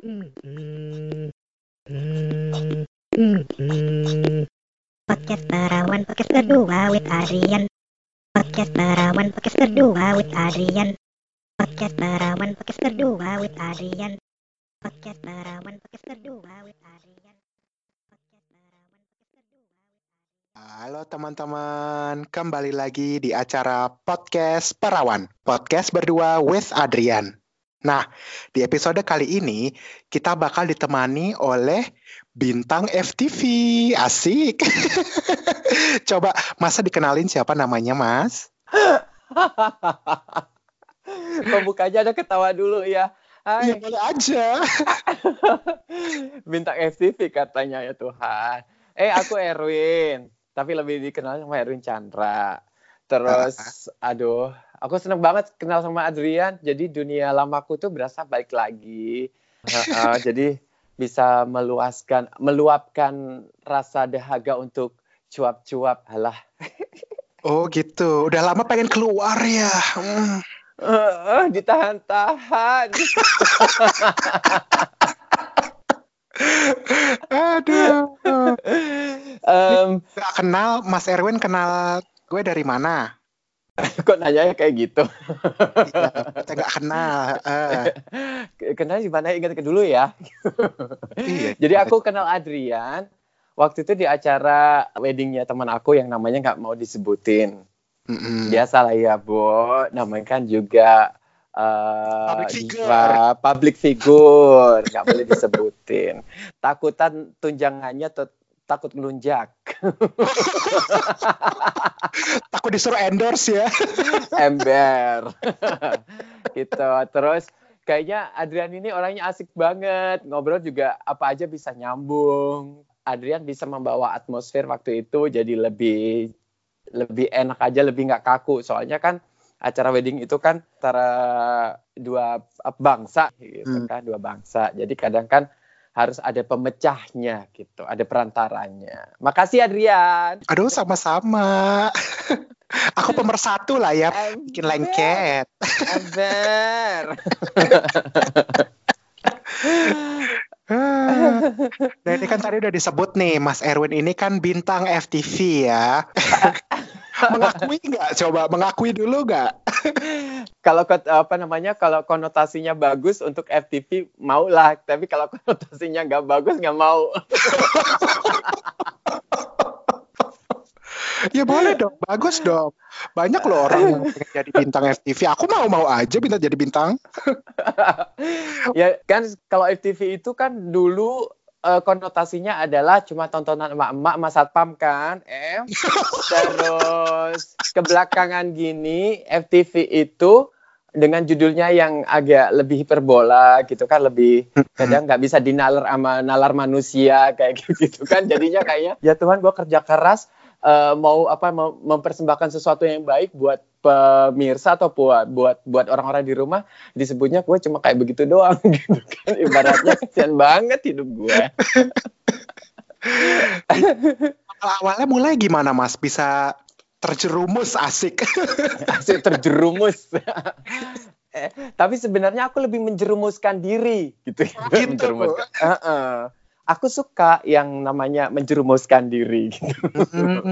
Podcast Perawan Podcast kedua with Adrian. Podcast Perawan Podcast kedua with Adrian. Podcast Perawan Podcast kedua with Adrian. Podcast Perawan Podcast kedua with Adrian. Halo teman-teman, kembali lagi di acara podcast Perawan, podcast berdua with Adrian. Nah, di episode kali ini kita bakal ditemani oleh bintang FTV, asik. Coba masa dikenalin siapa namanya Mas? Pembukanya ada ketawa dulu ya. Ya Hai, boleh aja. bintang FTV katanya ya Tuhan. Eh, aku Erwin, tapi lebih dikenal sama Erwin Chandra. Terus, aduh, aku seneng banget kenal sama Adrian. Jadi dunia lamaku tuh berasa baik lagi. Heeh, jadi bisa meluaskan, meluapkan rasa dahaga untuk cuap-cuap. Halah. Oh gitu, udah lama pengen keluar ya. Hmm. Eh, ditahan-tahan. Aduh. Gak kenal Mas Erwin kenal gue dari mana? kok nanya kayak gitu? Iya, kita nggak kenal. Eh, Kenal di mana ingat ke dulu ya. iya. Jadi aku kenal Adrian waktu itu di acara weddingnya teman aku yang namanya nggak mau disebutin. Mm-mm. Biasa lah ya, Bu. Namanya kan juga eh, Public figure. diva, public figure, nggak boleh disebutin. Takutan tunjangannya tuh takut melunjak. Takut disuruh endorse ya. ember gitu terus kayaknya Adrian ini orangnya asik banget ngobrol juga apa aja bisa nyambung Adrian bisa membawa atmosfer waktu itu jadi lebih lebih enak aja lebih nggak kaku soalnya kan acara wedding itu kan antara dua bangsa gitu Hmm. kan dua bangsa jadi kadang kan harus ada pemecahnya gitu ada perantaranya makasih Adrian Aduh sama-sama. Aku pemersatu lah ya. Bikin lengket. Ember. Ah. Nah ini kan tadi udah disebut nih, Mas Erwin ini kan bintang FTV ya. mengakui nggak? Coba mengakui dulu nggak? kalau apa namanya kalau konotasinya bagus untuk FTV mau lah tapi kalau konotasinya nggak bagus nggak mau Ya boleh dong, bagus dong. Banyak loh orang yang pengen jadi bintang FTV. Aku mau-mau aja bintang jadi bintang. ya kan kalau FTV itu kan dulu eh, konotasinya adalah cuma tontonan emak-emak sama satpam kan em? Terus kebelakangan gini FTV itu dengan judulnya yang agak lebih hiperbola gitu kan lebih kadang nggak bisa dinalar sama nalar manusia kayak gitu kan jadinya kayaknya ya Tuhan gue kerja keras eh, mau apa mau mempersembahkan sesuatu yang baik buat pemirsa atau buat buat buat orang-orang di rumah disebutnya gue cuma kayak begitu doang gitu kan ibaratnya kesian banget hidup gue Awalnya mulai gimana Mas? Bisa terjerumus asik. asik terjerumus eh, tapi sebenarnya aku lebih menjerumuskan diri gitu ya. gitu. Menjerumuskan. Heeh. aku suka yang namanya menjerumuskan diri gitu. Hmm,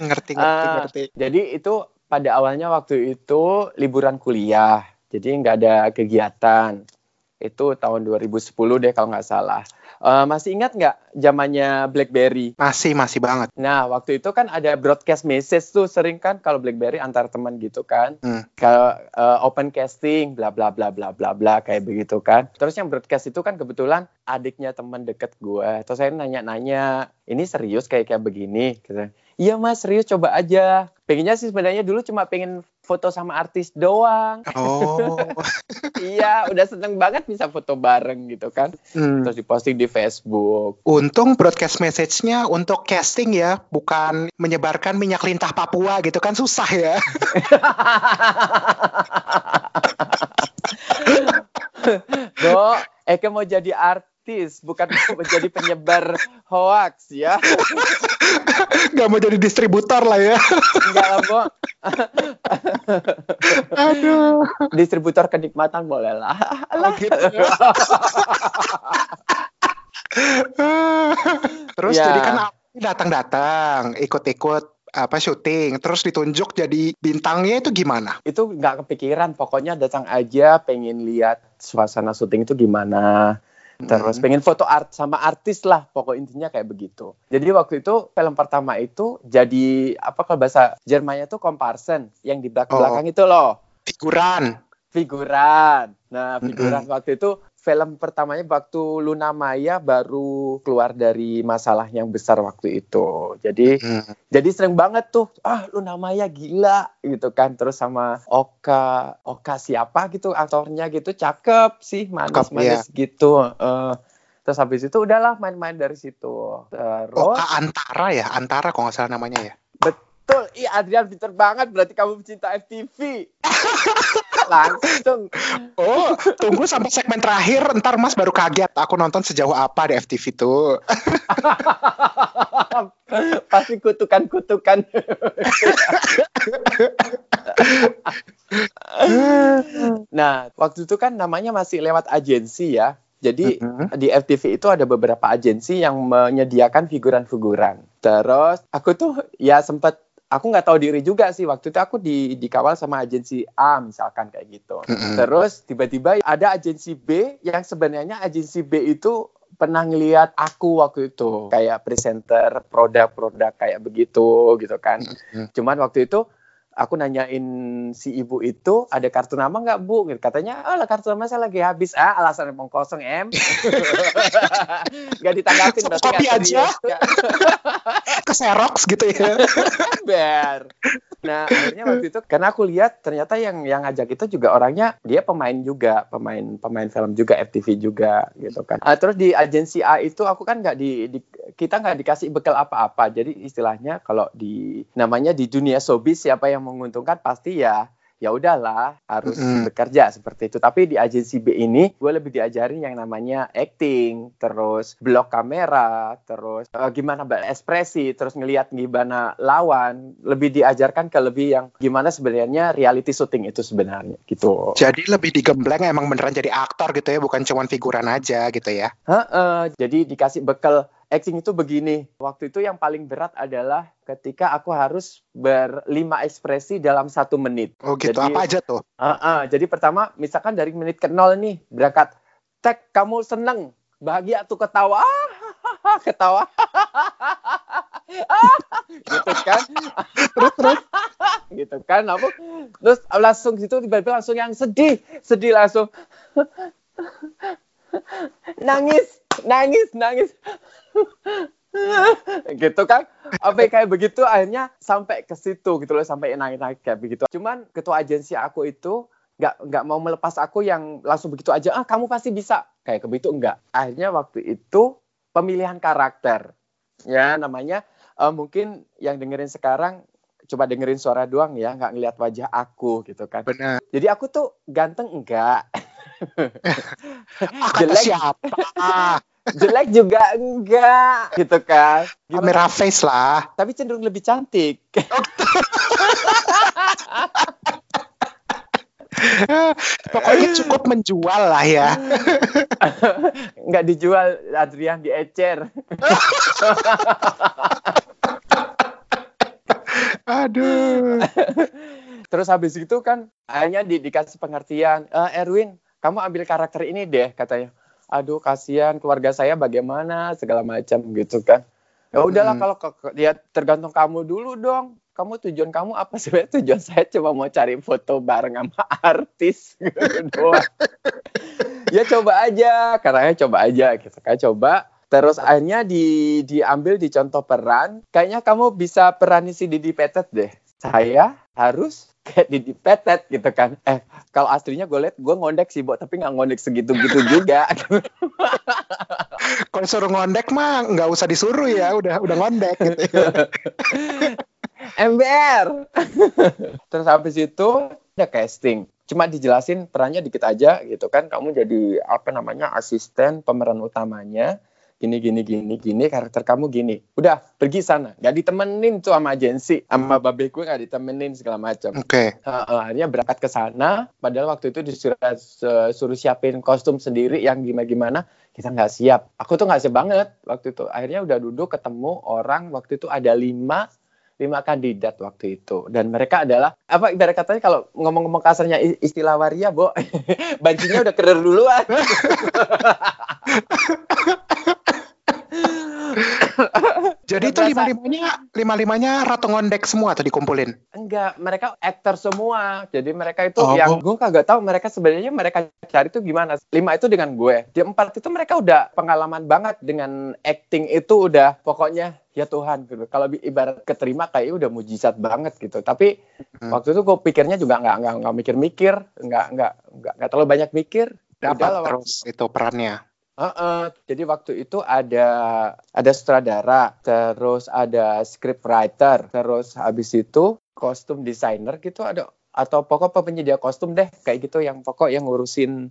ngerti, ngerti, Ah. ngerti. jadi itu pada awalnya waktu itu liburan kuliah jadi nggak ada kegiatan. Itu tahun 2010 deh kalau nggak salah Eh, masih ingat nggak zamannya BlackBerry Masih, masih banget. Nah, waktu itu kan ada broadcast message tuh sering kan kalau BlackBerry antar teman gitu kan. Hmm. Kalau uh, open casting bla bla bla bla bla bla kayak begitu kan. Terus yang broadcast itu kan kebetulan adiknya teman deket gue. Terus saya nanya-nanya, "Ini serius kayak kayak begini?" gitu. Iya mas serius coba aja. Pengennya sih sebenarnya dulu cuma pengen foto sama artis doang. Oh. iya, udah seneng banget bisa foto bareng gitu kan. Hmm. Terus diposting di Facebook. Untung broadcast message-nya untuk casting ya, bukan menyebarkan minyak lintah Papua gitu kan susah ya. Do, Eke mau jadi artis, bukan mau jadi penyebar hoax ya. Gak mau jadi distributor lah ya. Enggak lah, Bo. Aduh. Distributor kenikmatan boleh lah. Oh, gitu ya. Terus Ya. jadi kan datang-datang, ikut-ikut apa syuting, terus ditunjuk jadi bintangnya itu gimana? itu nggak kepikiran pokoknya datang aja pengen lihat suasana syuting itu gimana terus Hmm. pengen foto art sama artis lah pokok intinya kayak begitu. Jadi waktu itu film pertama itu jadi apa kalau bahasa Jermannya tuh komparsen yang di belakang belakang itu loh. Figuran. figuran. Nah figuran waktu itu film pertamanya waktu Luna Maya baru keluar dari masalah yang besar waktu itu. Jadi Hmm. jadi sering banget tuh ah lu namanya gila gitu kan. Terus sama Oka Oka siapa gitu aktornya gitu cakep sih manis-manis gitu Eh, terus habis itu udahlah main-main dari situ. Terus Oka Antara ya, Antara kalau nggak salah namanya ya. betul. Ih Adrian pinter banget berarti kamu pecinta FTV langsung Oh, tunggu sampai segmen terakhir, ntar Mas baru kaget. Aku nonton sejauh apa di FTV tuh. pasti kutukan-kutukan nah waktu itu kan namanya masih lewat agensi ya jadi Mhm. di FTV itu ada beberapa agensi yang menyediakan figuran-figuran. Terus aku tuh ya sempat aku nggak tahu diri juga sih waktu itu aku di dikawal sama agensi A misalkan kayak gitu. Mhm. Terus tiba-tiba ada agensi B yang sebenarnya agensi B itu pernah ngeliat aku waktu itu kayak presenter produk-produk kayak begitu gitu kan. Mhm. Cuman waktu itu aku nanyain si ibu itu ada kartu nama nggak bu? Gitu. Katanya, oh lah kartu nama saya lagi habis. Ah alasan emang kosong em. Gak ditanggapin berarti nggak aja. serius. Nggak- Ke Xerox gitu ya. Ber. Nah akhirnya waktu itu karena aku lihat ternyata yang yang ngajak itu juga orangnya dia pemain juga pemain pemain film juga FTV juga gitu kan. Ah, terus di agensi A itu aku kan nggak di, di- kita nggak dikasih bekal apa-apa. Jadi istilahnya kalau di namanya di dunia showbiz siapa yang menguntungkan pasti ya ya udahlah harus Mm-mm. bekerja seperti itu. Tapi di agensi B ini gue lebih diajarin yang namanya acting, terus blok kamera, terus eh, gimana berekspresi, terus ngelihat gimana lawan, lebih diajarkan ke lebih yang gimana sebenarnya reality shooting itu sebenarnya gitu. Jadi lebih digembleng emang beneran jadi aktor gitu ya, bukan cuman figuran aja gitu ya. Heeh, jadi dikasih bekal acting itu begini. Waktu itu yang paling berat adalah ketika aku harus berlima ekspresi dalam satu menit. Oh gitu, Jadi- apa aja tuh? Ah, ah. jadi pertama misalkan dari menit ke nol nih berangkat. Tek kamu seneng. Bahagia tuh ketawa. Ah, ketawa. Gitu kan? Terus terus? Gitu kan? Apa? Terus langsung gitu tiba-tiba langsung yang sedih. Sedih langsung. Nangis nangis nangis gitu kan? Apa kayak begitu akhirnya sampai ke situ gitu loh sampai naik naik kayak begitu. Cuman ketua agensi aku itu nggak nggak mau melepas aku yang langsung begitu aja ah kamu pasti bisa. Kayak begitu enggak. Akhirnya waktu itu pemilihan karakter. Ya namanya eh, mungkin yang dengerin sekarang coba dengerin suara doang ya nggak ngelihat wajah aku gitu kan. Bener. jadi aku tuh ganteng enggak Ah, kata Jelek. siapa? Jelek juga enggak gitu kan Gimana? kamera face lah. tapi cenderung lebih cantik Pokoknya cukup menjual lah ya. nggak dijual Adrian diecer Aduh. terus habis itu kan akhirnya di, dikasih pengertian "Eh, Erwin kamu ambil karakter ini deh katanya. Aduh kasihan keluarga saya bagaimana segala macam gitu kan. Ya udahlah Hmm. kalau ke- ke- ya tergantung kamu dulu dong. Kamu tujuan kamu apa? Sebenarnya tujuan saya cuma mau cari foto bareng sama artis gitu doang. ya coba aja karena coba aja gitu kan. Coba terus akhirnya di diambil di contoh peran. Kayaknya kamu bisa perani si Didi Petet deh. Saya harus kayak Didi Petet gitu kan. Eh kalau aslinya gue liat gue ngondek sih Bo tapi nggak ngondek segitu gitu juga. Kalau suruh ngondek mah nggak usah disuruh ya, udah udah ngondek gitu. ember terus habis itu ada casting. Cuma dijelasin perannya dikit aja gitu kan. Kamu jadi apa namanya asisten pemeran utamanya gini gini gini gini karakter kamu gini. Udah pergi sana. Nggak ditemenin tuh sama agensi sama babe gue nggak ditemenin segala macam. Oke. Heeh, akhirnya berangkat ke sana. Padahal waktu itu disuruh suruh siapin kostum sendiri yang gimana gimana kita nggak siap. Aku tuh nggak siap banget waktu itu. Akhirnya udah duduk ketemu orang. Waktu itu ada lima lima kandidat waktu itu. Dan mereka adalah apa ibarat katanya kalau ngomong-ngomong kasarnya istilah waria bo bajunya udah keder duluan Jadi itu lima limanya lima limanya ratu ngondek semua tuh dikumpulin. Enggak, mereka aktor semua. Jadi mereka itu Oh. yang gue kagak tahu mereka sebenarnya mereka cari itu gimana. Lima itu dengan gue. Di empat itu mereka udah pengalaman banget dengan acting itu udah pokoknya ya Tuhan gitu. Kalau ibarat keterima kayak udah mujizat banget gitu. Tapi Hmm. waktu itu gue pikirnya juga nggak nggak nggak mikir-mikir, nggak nggak nggak nggak terlalu banyak mikir. Dapat terus itu perannya. Heeh, jadi waktu itu ada ada sutradara, terus ada script writer, terus habis itu kostum designer gitu ada atau pokok penyedia kostum deh kayak gitu yang pokok yang ngurusin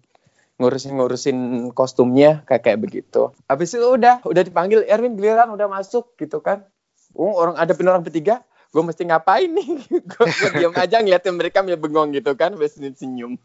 ngurusin ngurusin kostumnya kayak kayak begitu. Habis itu udah udah dipanggil Erwin giliran udah masuk gitu kan. Oh, orang ada orang bertiga, gue mesti ngapain nih? gue diam aja ngeliatin mereka ya bengong gitu kan, sambil senyum-senyum.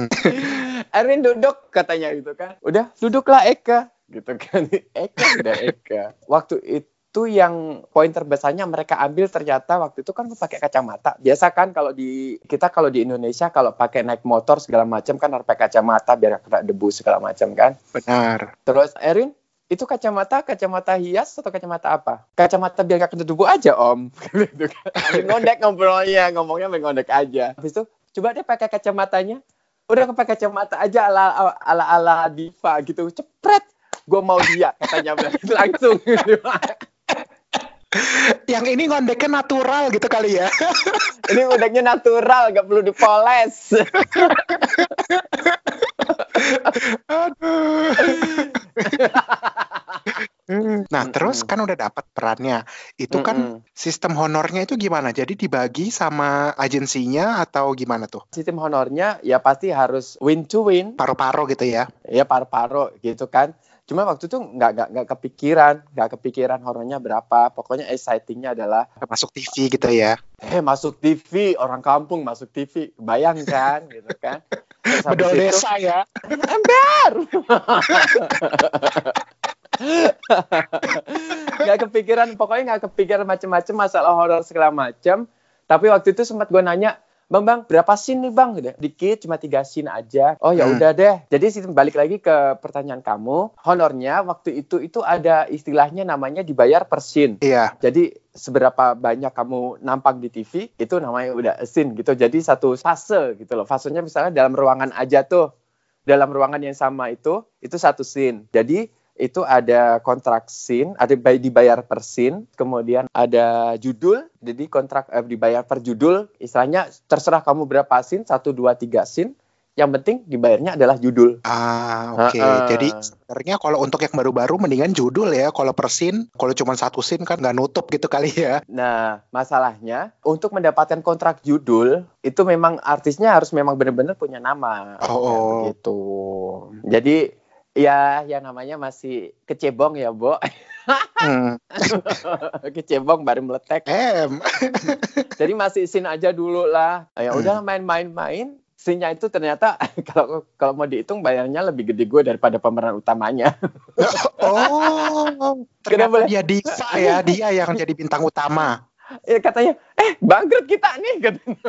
Erwin duduk katanya gitu kan. Udah duduklah Eka gitu kan. Eka udah Eka. Waktu itu yang poin terbesarnya mereka ambil ternyata waktu itu kan gue pakai kacamata. Biasa kan kalau di kita kalau di Indonesia kalau pakai naik motor segala macam kan harus pakai kacamata biar kena debu segala macam kan. Benar. Terus Erin itu kacamata kacamata hias atau kacamata apa? Kacamata biar gak kena debu aja om. gitu kan. Ngondek ngobrolnya, ngomongnya ngondek aja. Habis itu coba deh pakai kacamatanya. Udah pakai kacamata aja ala ala ala diva gitu. Cepret. Gue mau dia katanya langsung. Yang ini ngondeknya natural gitu kali ya. Ini ngondeknya natural, gak perlu dipoles. Nah, terus kan udah dapat perannya. Itu kan Mm-mm. sistem honornya itu gimana? Jadi dibagi sama agensinya atau gimana tuh? Sistem honornya ya pasti harus win to win. Paro-paro gitu ya. ya paru-paru gitu kan cuma waktu itu nggak nggak nggak kepikiran nggak kepikiran honornya berapa pokoknya excitingnya adalah Masuk TV gitu ya. eh masuk TV orang kampung masuk TV bayangkan gitu kan Bedol desa ya. ember nggak kepikiran pokoknya nggak kepikiran macam-macam masalah horor segala macam tapi waktu itu sempat gue nanya Bang, bang, berapa scene nih bang? Udah, Dikit, cuma tiga scene aja. Oh ya Hmm. udah deh. Jadi sih balik lagi ke pertanyaan kamu. Honornya waktu itu itu ada istilahnya namanya dibayar per scene. Iya. Jadi seberapa banyak kamu nampak di TV itu namanya udah scene gitu. Jadi satu fase gitu loh. Fasenya misalnya dalam ruangan aja tuh. Dalam ruangan yang sama itu itu satu scene. Jadi itu ada kontrak scene, ada bay- dibayar per scene, kemudian ada judul, jadi kontrak eh, dibayar per judul, istilahnya terserah kamu berapa scene, satu, dua, tiga scene, yang penting dibayarnya adalah judul. Ah, oke. Heeh. Jadi sebenarnya kalau untuk yang baru-baru mendingan judul ya. Kalau per scene, kalau cuma satu scene kan nggak nutup gitu kali ya. Nah, masalahnya untuk mendapatkan kontrak judul itu memang artisnya harus memang benar-benar punya nama. Oh, oh. Begitu. Jadi ya yang namanya masih kecebong ya, Bo. Hmm. kecebong baru meletek. Em. Jadi masih scene aja dulu lah. Ya Hmm. udah main-main-main. Scene-nya itu ternyata kalau kalau mau dihitung bayarnya lebih gede gue daripada pemeran utamanya. Oh, ternyata Kenapa? dia diva ya. Dia yang jadi bintang utama. Ya katanya, eh bangkrut kita nih. katanya.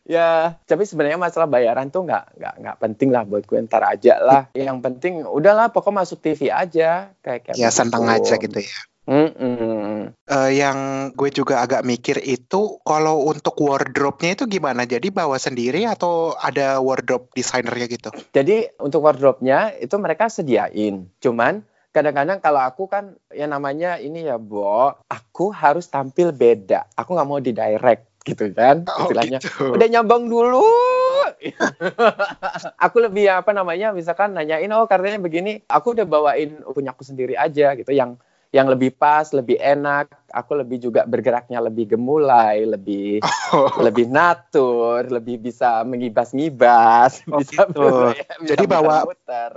ya, tapi sebenarnya masalah bayaran tuh nggak nggak nggak penting lah buat gue ntar aja lah. Yang penting udahlah pokok masuk TV aja kayak kayak Ya seneng aja gitu ya. Mm-mm. Eh, yang gue juga agak mikir itu kalau untuk wardrobe-nya itu gimana? Jadi bawa sendiri atau ada wardrobe desainernya gitu? Jadi untuk wardrobe-nya itu mereka sediain. Cuman kadang-kadang kalau aku kan ya namanya ini ya Bo, aku harus tampil beda. Aku nggak mau di direct gitu kan Oh, istilahnya. gitu. Udah nyambung dulu. aku lebih apa namanya misalkan nanyain oh katanya begini, aku udah bawain punya aku sendiri aja gitu yang yang lebih pas, lebih enak. Aku lebih juga bergeraknya lebih gemulai, lebih Oh, lebih natur, lebih bisa mengibas-ngibas, Oh, bisa, gitu. ya, bisa Jadi bawa- muter-muter.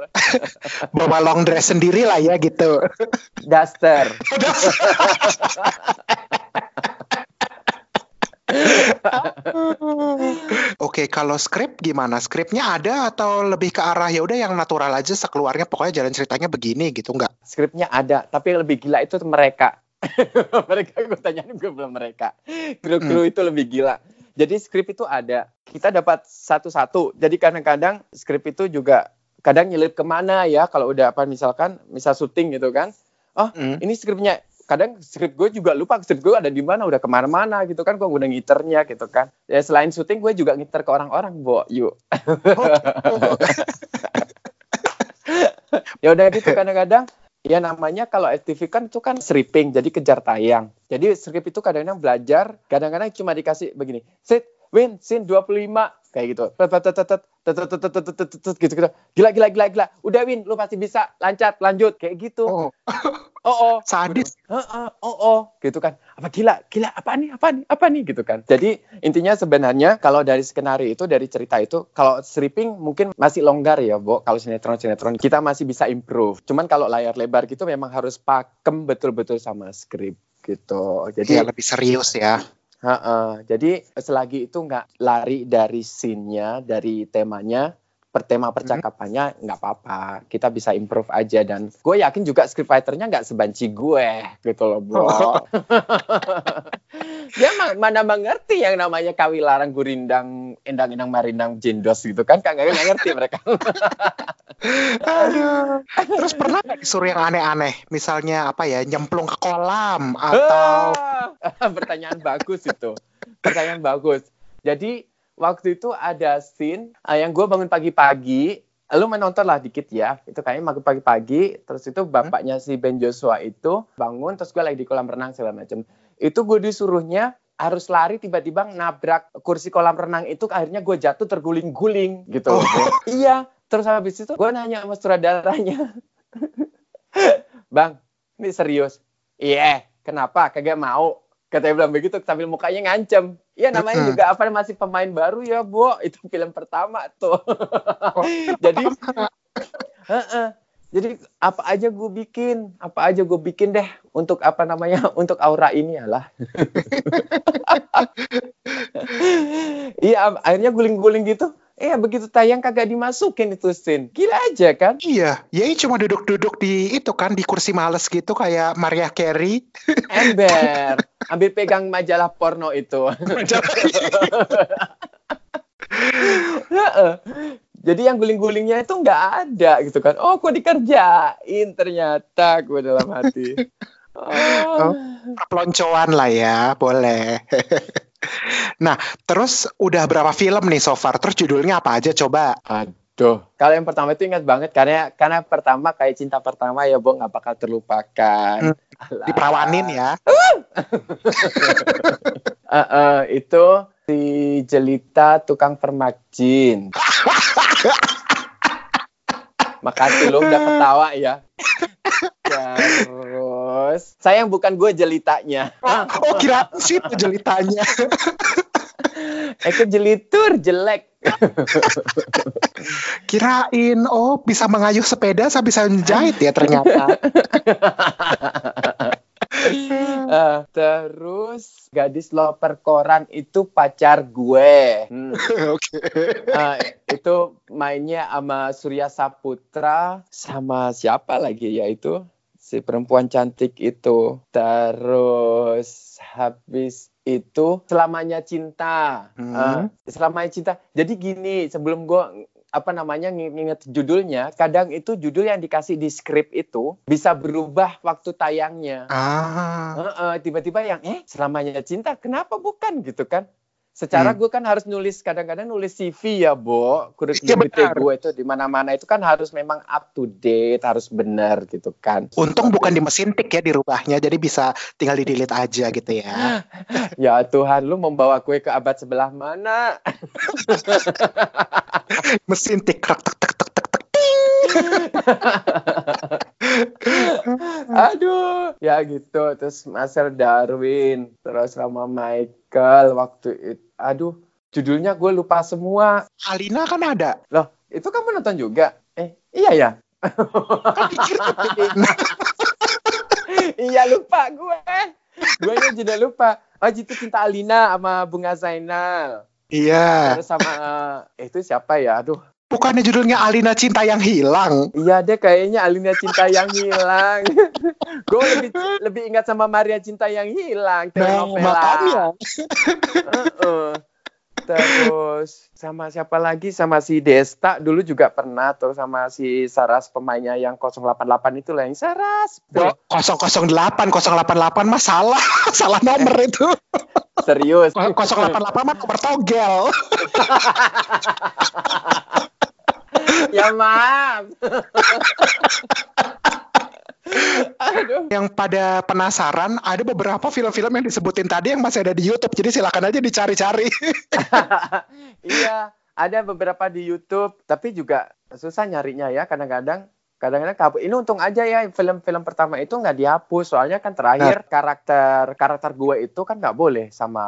bawa long dress sendiri lah ya gitu. daster. Oke, kalau skrip gimana? Skripnya ada atau lebih ke arah ya udah yang natural aja sekeluarnya pokoknya jalan ceritanya begini gitu nggak? Skripnya ada, tapi yang lebih gila itu mereka. mereka gue tanyain gue belum mereka. Kru-kru itu lebih gila. Jadi skrip itu ada. Kita dapat satu-satu. Jadi kadang-kadang skrip itu juga kadang nyelip ke mana ya kalau udah apa misalkan misal syuting gitu kan. Oh Hmm. ini skripnya kadang skrip gue juga lupa skrip gue ada di mana udah ke mana-mana gitu kan gue udah ngiternya gitu kan. Ya selain syuting gue juga ngiter ke orang-orang bo yuk. Ya udah gitu kadang-kadang ya namanya kalau FTV kan itu kan stripping jadi kejar tayang. Jadi skrip itu kadang-kadang belajar kadang-kadang cuma dikasih begini sit win sin 25 kayak gitu. Gitu gitu. Gila gila gila gila. Udah win lu pasti bisa. Lancar lanjut. Kayak gitu. Oh. Oh, oh, sadis. Oh oh, gitu kan. Apa gila gila apa nih apa nih apa nih gitu kan. Jadi intinya sebenarnya kalau dari skenario itu dari cerita itu kalau stripping mungkin masih longgar ya bu kalau sinetron sinetron kita masih bisa improve. Cuman kalau layar lebar gitu memang harus pakem betul-betul sama script gitu. Jadi ya, lebih serius ya. Heeh, jadi selagi itu nggak lari dari scene-nya, dari temanya, per tema percakapannya nggak apa-apa. Kita bisa improve aja dan gue yakin juga scriptwriter-nya nggak sebanci gue gitu loh, bro. Dia ma- mana mengerti yang namanya kawilarang gurindang endang-endang marindang jendos gitu kan? Kagak nggak ngerti mereka. Aduh. Terus pernah nggak disuruh yang aneh-aneh? Misalnya apa ya, nyemplung ke kolam atau Ah, pertanyaan bagus itu. Pertanyaan bagus. Jadi waktu itu ada scene ah, yang gue bangun pagi-pagi. Lu menonton lah dikit ya. Itu kayaknya bangun pagi-pagi. Terus itu bapaknya si Ben Joshua itu bangun. Terus gue lagi di kolam renang segala macam. Itu gue disuruhnya harus lari tiba-tiba nabrak kursi kolam renang itu akhirnya gue jatuh terguling-guling gitu. Oh. iya. Terus habis itu gue nanya sama sutradaranya. Bang, ini serius? Iya, kenapa? Kagak mau. Katanya bilang begitu sambil mukanya ngancem. Iya namanya Mm-mm. juga apa masih pemain baru ya, Bo. Itu film pertama tuh. Jadi Heeh. Jadi apa aja gue bikin, apa aja gue bikin deh untuk apa namanya, untuk aura ini lah. Iya, akhirnya guling-guling gitu. Iya, begitu tayang kagak dimasukin itu scene. Gila aja kan? Iya, ya ini cuma duduk-duduk di itu kan di kursi males gitu kayak Maria Carey. Ember, ambil pegang majalah porno itu. Jadi yang guling-gulingnya itu nggak ada gitu kan. Oh, gue dikerjain ternyata gue dalam hati. Oh. Peloncoan lah ya, boleh. nah, terus udah berapa film nih so far? Terus judulnya apa aja coba? Aduh, kalau yang pertama itu ingat banget karena karena pertama kayak cinta pertama ya, Bo nggak bakal terlupakan. Hmm, Alah. Diperawanin ya. Eh, eh, itu si Jelita tukang permajin. Makasih lo udah ketawa ya. Terus, sayang bukan gue jelitanya. Oh, kira sih itu jelitanya. Eke jelitur jelek. Kirain, oh bisa mengayuh sepeda sampai bisa menjahit ya ternyata. Eh, terus gadis loper koran itu pacar gue. Hmm. Oke. Ah, itu mainnya sama Surya Saputra sama siapa lagi ya itu si perempuan cantik itu. Terus habis itu selamanya cinta. Hmm. Ah, selamanya cinta. Jadi gini sebelum gue apa namanya ng- nginget judulnya kadang itu judul yang dikasih di skrip itu bisa berubah waktu tayangnya. Ah, Heeh, tiba-tiba yang eh selamanya cinta? Kenapa bukan? Gitu kan secara Hmm. gue kan harus nulis kadang-kadang nulis CV ya bo Iya, benar. gue itu di mana-mana itu kan harus memang up to date harus benar gitu kan untung bukan di mesin tik ya dirubahnya, jadi bisa tinggal di delete aja gitu ya. ya Tuhan lu membawa gue ke abad sebelah mana Mesin tik tek tek tek tek tek. tek. aduh ya gitu terus Master Darwin terus Rama Michael waktu itu aduh judulnya gue lupa semua. Alina kan ada. loh itu kamu nonton juga? Eh iya ya? Kan iya lupa gue gue juga lupa. Oh itu cinta Alina sama Bunga Zainal. Iya. terus sama eh, itu siapa ya? Aduh Bukannya judulnya Alina Cinta yang Hilang. Iya deh kayaknya Alina Cinta yang hilang. gue lebih lebih ingat sama Maria Cinta yang hilang. Nah, makanya. Heeh. Terus sama siapa lagi sama si Desta dulu juga pernah tuh sama si Saras pemainnya yang 088 itu lah yang Saras. Bro, 008, 088 mah salah. salah nomor itu. Serius. 088 mah nomor togel. ya maaf. Aduh. Yang pada penasaran, ada beberapa film-film yang disebutin tadi yang masih ada di YouTube. Jadi silakan aja dicari-cari. iya, ada beberapa di YouTube, tapi juga susah nyarinya ya kadang-kadang. Kadang-kadang kabur. Ini untung aja ya film-film pertama itu nggak dihapus, soalnya kan terakhir karakter karakter gue itu kan nggak boleh sama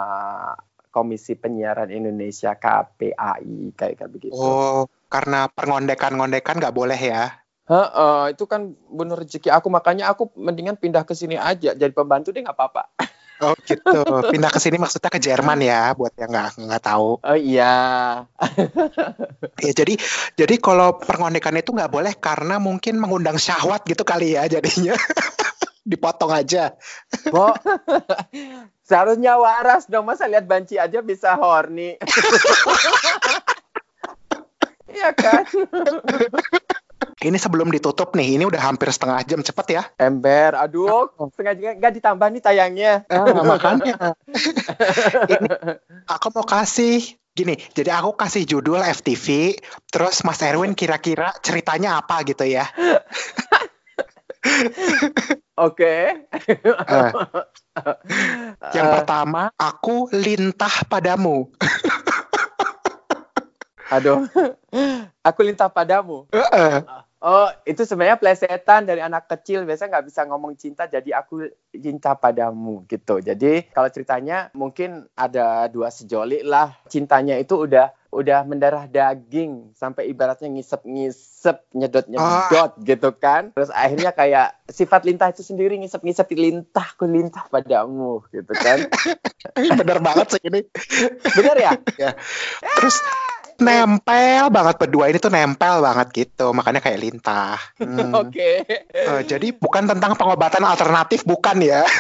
Komisi Penyiaran Indonesia KPAI kayak kayak begitu. Oh, karena pengondekan-ngondekan nggak boleh ya. Heeh, itu kan bener rezeki aku makanya aku mendingan pindah ke sini aja jadi pembantu deh nggak apa-apa. Oh gitu. Pindah ke sini maksudnya ke Jerman ya, buat yang nggak nggak tahu. Oh iya. Ya jadi jadi kalau pengondekan itu nggak boleh karena mungkin mengundang syahwat gitu kali ya jadinya. Dipotong aja. Bo, seharusnya waras dong masa lihat banci aja bisa horny. Iya kan? Ini sebelum ditutup nih, ini udah hampir setengah jam cepet ya. Ember, aduh, setengah jam nggak ditambah nih tayangnya. Ah, makanya. ini aku mau kasih gini. Jadi aku kasih judul FTV, terus Mas Erwin kira-kira ceritanya apa gitu ya. Oke. Eh, yang pertama, aku lintah padamu. Aduh, aku lintah padamu. Oh, itu sebenarnya plesetan dari anak kecil. Biasanya nggak bisa ngomong cinta, jadi aku cinta padamu gitu. Jadi kalau ceritanya mungkin ada dua sejoli lah. Cintanya itu udah udah mendarah daging sampai ibaratnya ngisep-ngisep, nyedot-nyedot gitu kan. Terus akhirnya kayak sifat lintah itu sendiri ngisep-ngisep lintah, ku lintah padamu gitu kan. Bener banget sih ini. Bener ya? Terus nempel banget berdua ini tuh nempel banget gitu, makanya kayak lintah. Hmm. Oke. Eh, jadi bukan tentang pengobatan alternatif, bukan ya?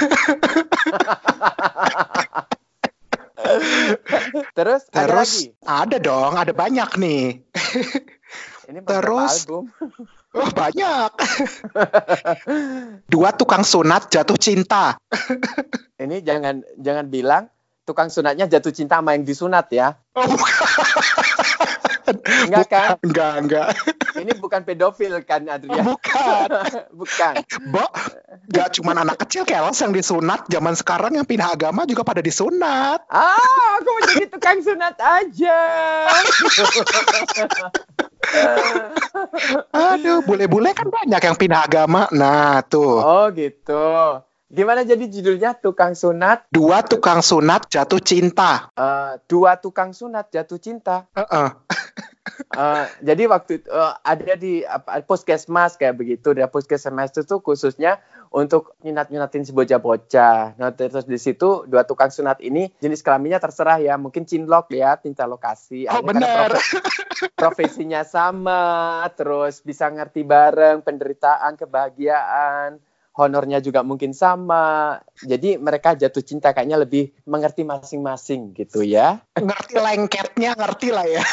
Terus, ada Terus lagi. ada dong, ada banyak nih. Ini terus- album. Oh banyak. Dua tukang sunat jatuh cinta. Ini jangan jangan bilang tukang sunatnya jatuh cinta sama yang disunat ya. Oh, bukan. Enggak kan? Enggak, enggak. Ini bukan pedofil kan Adrian? Bukan. bukan. Bo, gak cuma anak kecil keles yang disunat, zaman sekarang yang pindah agama juga pada disunat. Ah, aku mau jadi tukang sunat aja. Aduh, bule-bule kan banyak yang pindah agama. Nah, tuh. oh gitu. Gimana jadi judulnya tukang sunat? Dua tukang sunat jatuh cinta. Eh, dua tukang sunat jatuh cinta. Heeh. Eh, jadi waktu eh, ada di apa, puskesmas kayak begitu. Di puskesmas itu tuh khususnya untuk nyunat-nyunatin si bocah-bocah. Nah, terus di situ dua tukang sunat ini jenis kelaminnya terserah ya. Mungkin cinlok ya, cinta lokasi. Oh, benar. profe- profesinya sama, terus bisa ngerti bareng penderitaan, kebahagiaan, honornya juga mungkin sama. Jadi mereka jatuh cinta kayaknya lebih mengerti masing-masing gitu ya. Ngerti lengketnya, ngerti lah ya.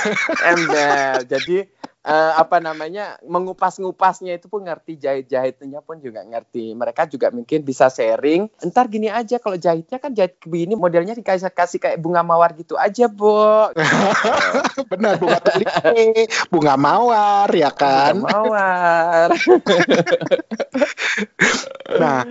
Ember. Jadi eh, apa namanya mengupas-ngupasnya itu pun ngerti jahit-jahitnya pun juga ngerti. Mereka juga mungkin bisa sharing. Entar gini aja kalau jahitnya kan jahit begini modelnya dikasih kasih kayak bunga mawar gitu aja, Bu. Benar, bunga tulip, bunga mawar, ya kan? Bunga mawar. Nah,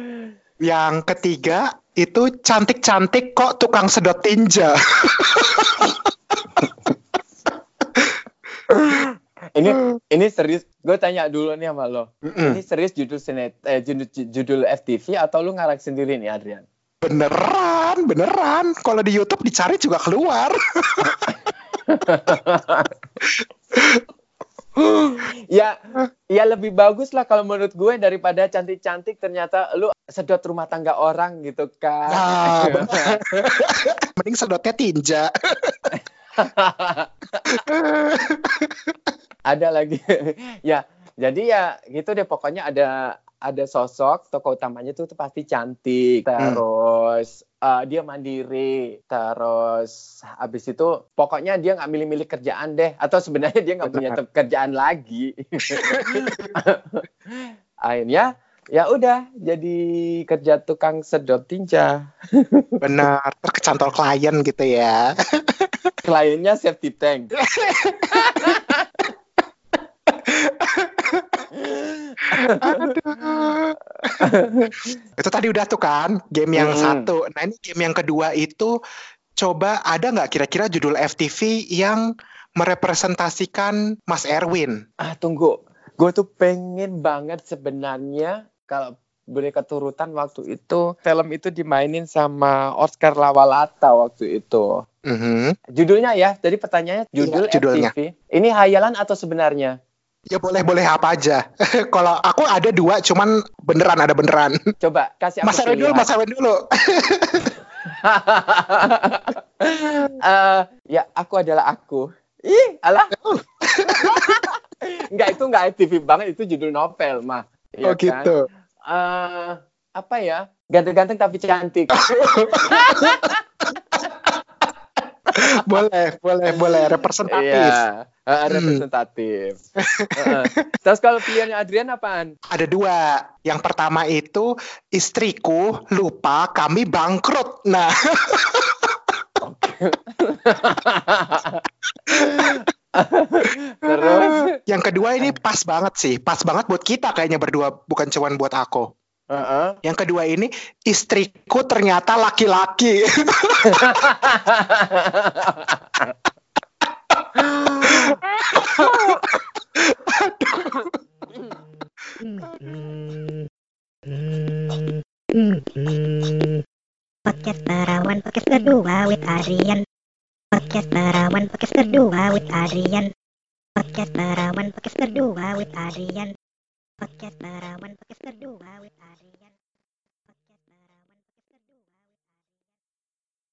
yang ketiga itu cantik-cantik kok tukang sedot tinja. ini ini serius. Gue tanya dulu nih sama lo. Mm-mm. Ini serius judul sinet, eh, judul, judul FTV atau lu ngarang sendiri nih Adrian? Beneran, beneran. Kalau di YouTube dicari juga keluar. ya, ya lebih bagus lah kalau menurut gue daripada cantik-cantik ternyata lu sedot rumah tangga orang gitu kan. Nah. Mending sedotnya tinja. ada lagi. Ya jadi ya gitu deh pokoknya ada ada sosok tokoh utamanya tuh, tuh pasti cantik terus eh, dia mandiri terus habis itu pokoknya dia nggak milih-milih kerjaan deh atau sebenarnya dia nggak punya Benar. kerjaan lagi. Akhirnya ya udah jadi kerja tukang sedot tinja. Bener, terkecantol klien gitu ya. kliennya safety tank Aduh. itu tadi udah tuh kan game yang Mm-mm. satu. Nah ini game yang kedua itu coba ada nggak kira-kira judul FTV yang merepresentasikan Mas Erwin? Ah tunggu, gue tuh pengen banget sebenarnya kalau boleh keturutan waktu itu film itu dimainin sama Oscar Lawalata waktu itu. Mhm. Judulnya ya, jadi pertanyaannya judul Iya, judulnya. FTV. Ini hayalan atau sebenarnya? Ya boleh boleh apa aja. Kalau aku ada dua, cuman beneran ada beneran. Coba kasih aku Mas Erwin dulu. Mas Erwin dulu. Eh, ya aku adalah aku. Ih, alah. Enggak itu enggak FTV banget, itu judul novel mah. Iya oh kan? gitu. Eh, apa ya? Ganteng-ganteng tapi cantik. boleh, boleh, boleh. Representatif. Iya, eh, representatif. Heeh. Terus kalau pilihannya Adrian apaan? Ada dua. Yang pertama itu istriku lupa kami bangkrut. Nah, Terus? yang kedua ini pas banget sih. Pas banget buat kita kayaknya berdua, bukan cuman buat aku. Heeh. Yang kedua ini istriku ternyata laki-laki. Podcast Perawan Podcast kedua with Adrian Podcast Perawan Podcast kedua with Adrian Podcast Perawan Podcast kedua with Adrian Podcast Perawan Podcast kedua with Adrian